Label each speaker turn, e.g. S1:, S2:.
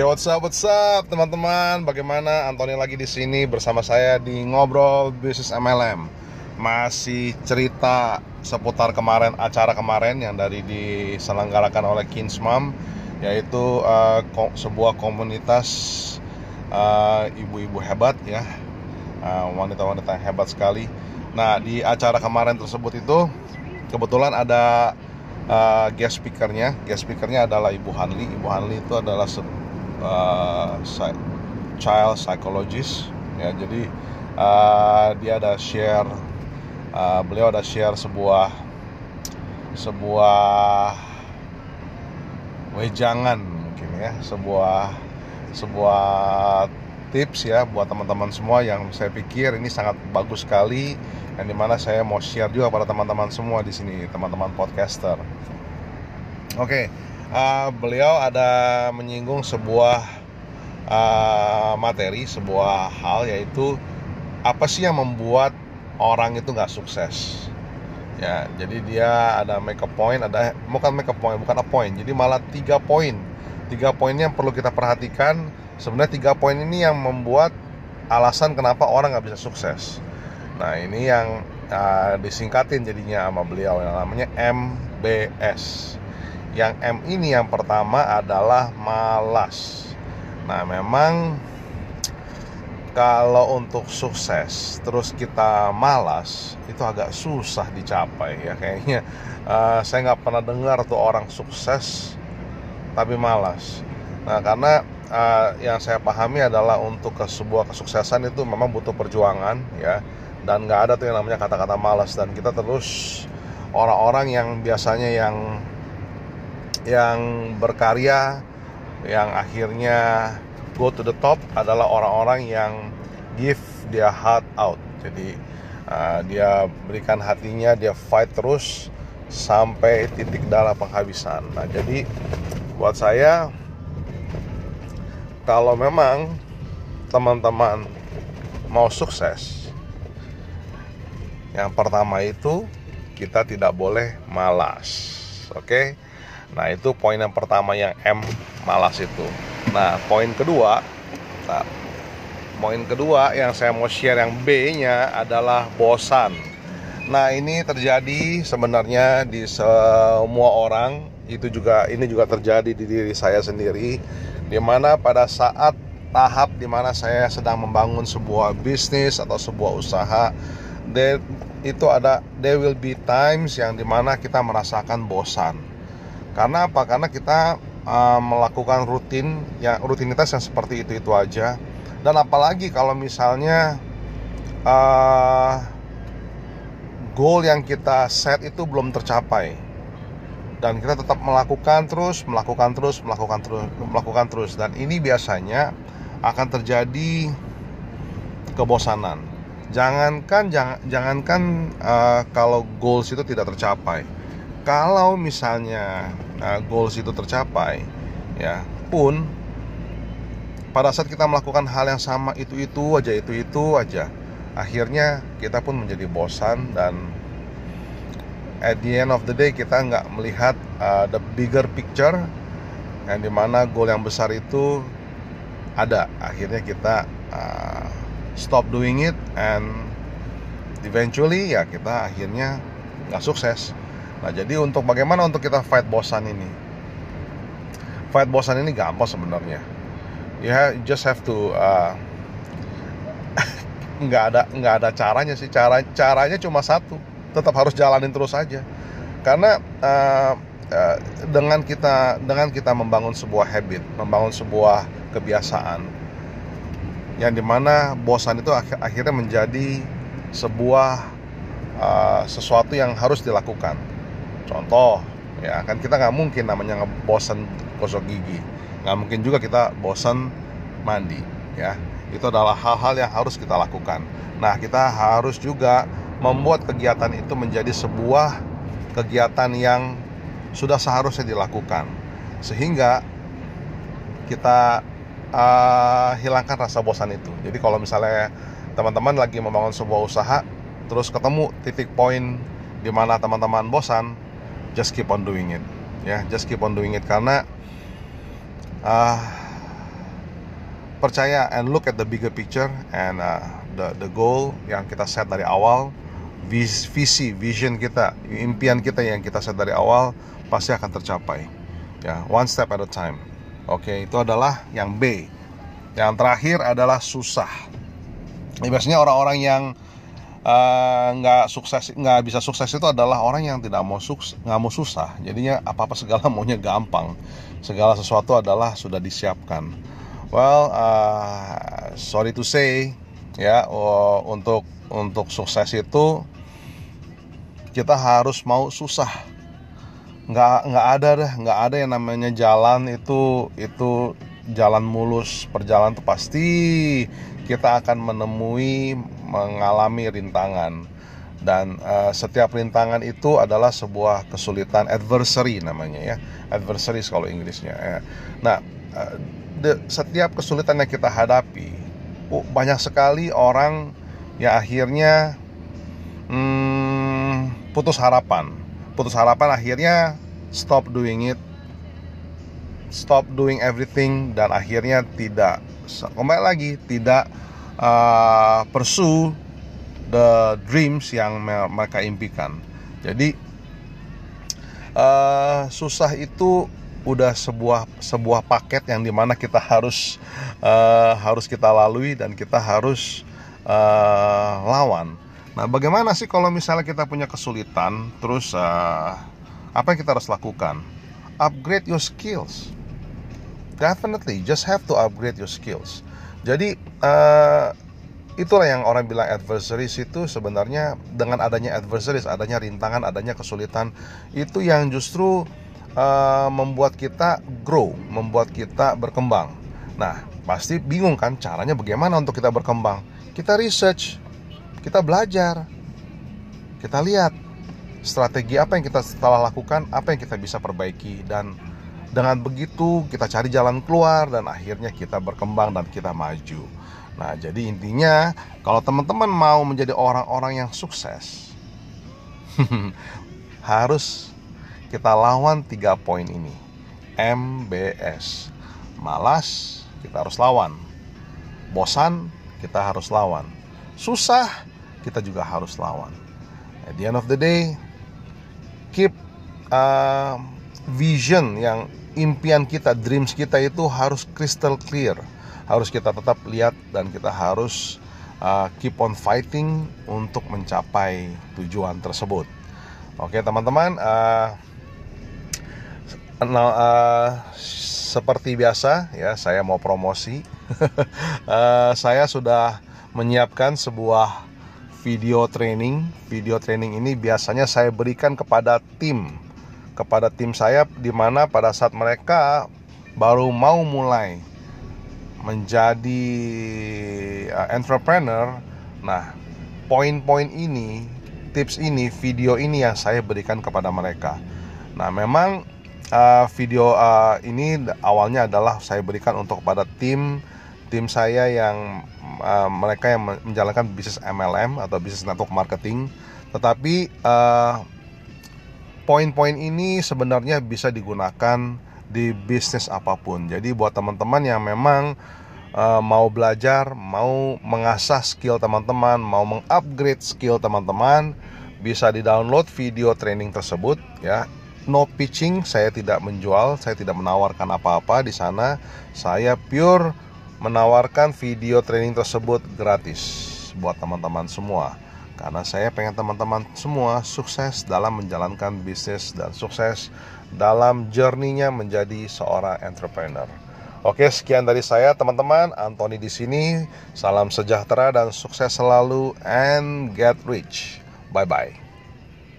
S1: Oke, what's up, what's up, teman-teman? Bagaimana Antoni lagi di sini bersama saya di ngobrol bisnis MLM. Masih cerita seputar kemarin acara kemarin yang dari diselenggarakan oleh Kinsmam, yaitu uh, ko sebuah komunitas uh, ibu-ibu uh, hebat ya, uh, wanita-wanita uh, hebat sekali. Nah, di acara kemarin tersebut itu kebetulan ada uh, guest speakernya guest speakernya adalah Ibu Hanli Ibu Hanli itu adalah uh, child psychologist ya jadi uh, dia ada share uh, beliau ada share sebuah sebuah wejangan mungkin ya sebuah sebuah tips ya buat teman-teman semua yang saya pikir ini sangat bagus sekali yang di mana saya mau share juga pada teman-teman semua di sini teman-teman podcaster. Oke, okay, uh, beliau ada menyinggung sebuah uh, materi, sebuah hal yaitu apa sih yang membuat orang itu nggak sukses. Ya, jadi dia ada make a point, ada bukan make a point, bukan a point. Jadi malah tiga poin, tiga poinnya yang perlu kita perhatikan sebenarnya tiga poin ini yang membuat alasan kenapa orang nggak bisa sukses nah ini yang uh, disingkatin jadinya sama beliau yang namanya MBS yang M ini yang pertama adalah malas. Nah memang kalau untuk sukses terus kita malas itu agak susah dicapai ya kayaknya. Uh, saya nggak pernah dengar tuh orang sukses tapi malas. Nah karena uh, yang saya pahami adalah untuk ke sebuah kesuksesan itu memang butuh perjuangan ya. Dan nggak ada tuh yang namanya kata-kata malas. Dan kita terus orang-orang yang biasanya yang yang berkarya yang akhirnya go to the top adalah orang-orang yang give their heart out jadi uh, dia berikan hatinya dia fight terus sampai titik darah penghabisan nah jadi buat saya kalau memang teman-teman mau sukses yang pertama itu kita tidak boleh malas oke okay? Nah itu poin yang pertama yang M malas itu. Nah poin kedua nah, poin kedua yang saya mau share yang B nya adalah bosan. Nah ini terjadi sebenarnya di semua orang. Itu juga ini juga terjadi di diri saya sendiri. Di mana pada saat tahap di mana saya sedang membangun sebuah bisnis atau sebuah usaha there, itu ada there will be times yang di mana kita merasakan bosan karena apa karena kita uh, melakukan rutin yang rutinitas yang seperti itu itu aja dan apalagi kalau misalnya uh, goal yang kita set itu belum tercapai dan kita tetap melakukan terus, melakukan terus, melakukan terus, melakukan terus dan ini biasanya akan terjadi kebosanan. Jangankan jangan, jangankan uh, kalau goals itu tidak tercapai. Kalau misalnya uh, goals itu tercapai, ya pun pada saat kita melakukan hal yang sama itu itu aja itu itu aja, akhirnya kita pun menjadi bosan dan at the end of the day kita nggak melihat uh, the bigger picture yang di mana goal yang besar itu ada. Akhirnya kita uh, stop doing it and eventually ya kita akhirnya nggak sukses nah jadi untuk bagaimana untuk kita fight bosan ini? Fight bosan ini gampang sebenarnya. Ya you just have to uh, nggak ada nggak ada caranya sih. Cara caranya cuma satu tetap harus jalanin terus aja. Karena uh, uh, dengan kita dengan kita membangun sebuah habit membangun sebuah kebiasaan yang di mana bosan itu akhir akhirnya menjadi sebuah uh, sesuatu yang harus dilakukan contoh ya kan kita nggak mungkin namanya ngebosan gosok gigi. Nggak mungkin juga kita bosan mandi ya. Itu adalah hal-hal yang harus kita lakukan. Nah kita harus juga membuat kegiatan itu menjadi sebuah kegiatan yang sudah seharusnya dilakukan. Sehingga kita uh, hilangkan rasa bosan itu. Jadi kalau misalnya teman-teman lagi membangun sebuah usaha terus ketemu titik poin di mana teman-teman bosan just keep on doing it. Ya just keep on doing it. Karena uh, percaya and look at the bigger picture and uh, the the goal yang kita set dari awal visi vision kita impian kita yang kita set dari awal pasti akan tercapai. Ya one step at a time. Oke itu adalah yang B. Yang terakhir adalah susah. Ya, biasanya orang-orang yang nggak uh, sukses nggak bisa sukses itu adalah orang yang tidak mau sukses nggak mau susah. Jadinya apa apa segala maunya gampang. Segala sesuatu adalah sudah disiapkan. Well, uh, sorry to say, ya uh, untuk untuk sukses itu kita harus mau susah. Nggak nggak ada deh, nggak ada yang namanya jalan itu itu jalan mulus. Perjalanan itu pasti kita akan menemui mengalami rintangan dan uh, setiap rintangan itu adalah sebuah kesulitan adversary namanya ya adversary kalau Inggrisnya ya. nah uh, de, setiap kesulitan yang kita hadapi banyak sekali orang yang akhirnya hmm, putus harapan putus harapan akhirnya stop doing it stop doing everything dan akhirnya tidak kembali lagi tidak uh, pursue the dreams yang mereka impikan jadi uh, susah itu udah sebuah sebuah paket yang di mana kita harus uh, harus kita lalui dan kita harus uh, lawan. Nah, bagaimana sih kalau misalnya kita punya kesulitan, terus uh, apa yang kita harus lakukan? Upgrade your skills. Definitely, just have to upgrade your skills. Jadi uh, itulah yang orang bilang adversaries itu sebenarnya dengan adanya adversaries, adanya rintangan, adanya kesulitan itu yang justru uh, membuat kita grow, membuat kita berkembang. Nah, pasti bingung kan caranya bagaimana untuk kita berkembang? Kita research, kita belajar, kita lihat strategi apa yang kita setelah lakukan, apa yang kita bisa perbaiki dan dengan begitu kita cari jalan keluar dan akhirnya kita berkembang dan kita maju. Nah, jadi intinya kalau teman-teman mau menjadi orang-orang yang sukses harus kita lawan tiga poin ini. MBS malas kita harus lawan. Bosan kita harus lawan. Susah kita juga harus lawan. At the end of the day keep uh, vision yang impian kita dreams kita itu harus crystal clear harus kita tetap lihat dan kita harus uh, keep on fighting untuk mencapai tujuan tersebut oke teman-teman uh, Nah, uh, seperti biasa ya, saya mau promosi. uh, saya sudah menyiapkan sebuah video training. Video training ini biasanya saya berikan kepada tim, kepada tim saya di mana pada saat mereka baru mau mulai menjadi uh, entrepreneur. Nah, poin-poin ini, tips ini, video ini yang saya berikan kepada mereka. Nah, memang uh, video uh, ini awalnya adalah saya berikan untuk kepada tim tim saya yang uh, mereka yang menjalankan bisnis MLM atau bisnis network marketing. Tetapi uh, poin-poin ini sebenarnya bisa digunakan di bisnis apa pun. Jadi buat teman-teman yang memang uh, mau belajar, mau mengasah skill teman-teman, mau mengupgrade skill teman-teman, bisa di-download video training tersebut ya no pitching, saya tidak menjual, saya tidak menawarkan apa-apa di sana. Saya pure menawarkan video training tersebut gratis buat teman-teman semua. Karena saya pengen teman-teman semua sukses dalam menjalankan bisnis dan sukses dalam journey-nya menjadi seorang entrepreneur. Oke, sekian dari saya teman-teman. Anthony di sini. Salam sejahtera dan sukses selalu and get rich. Bye bye.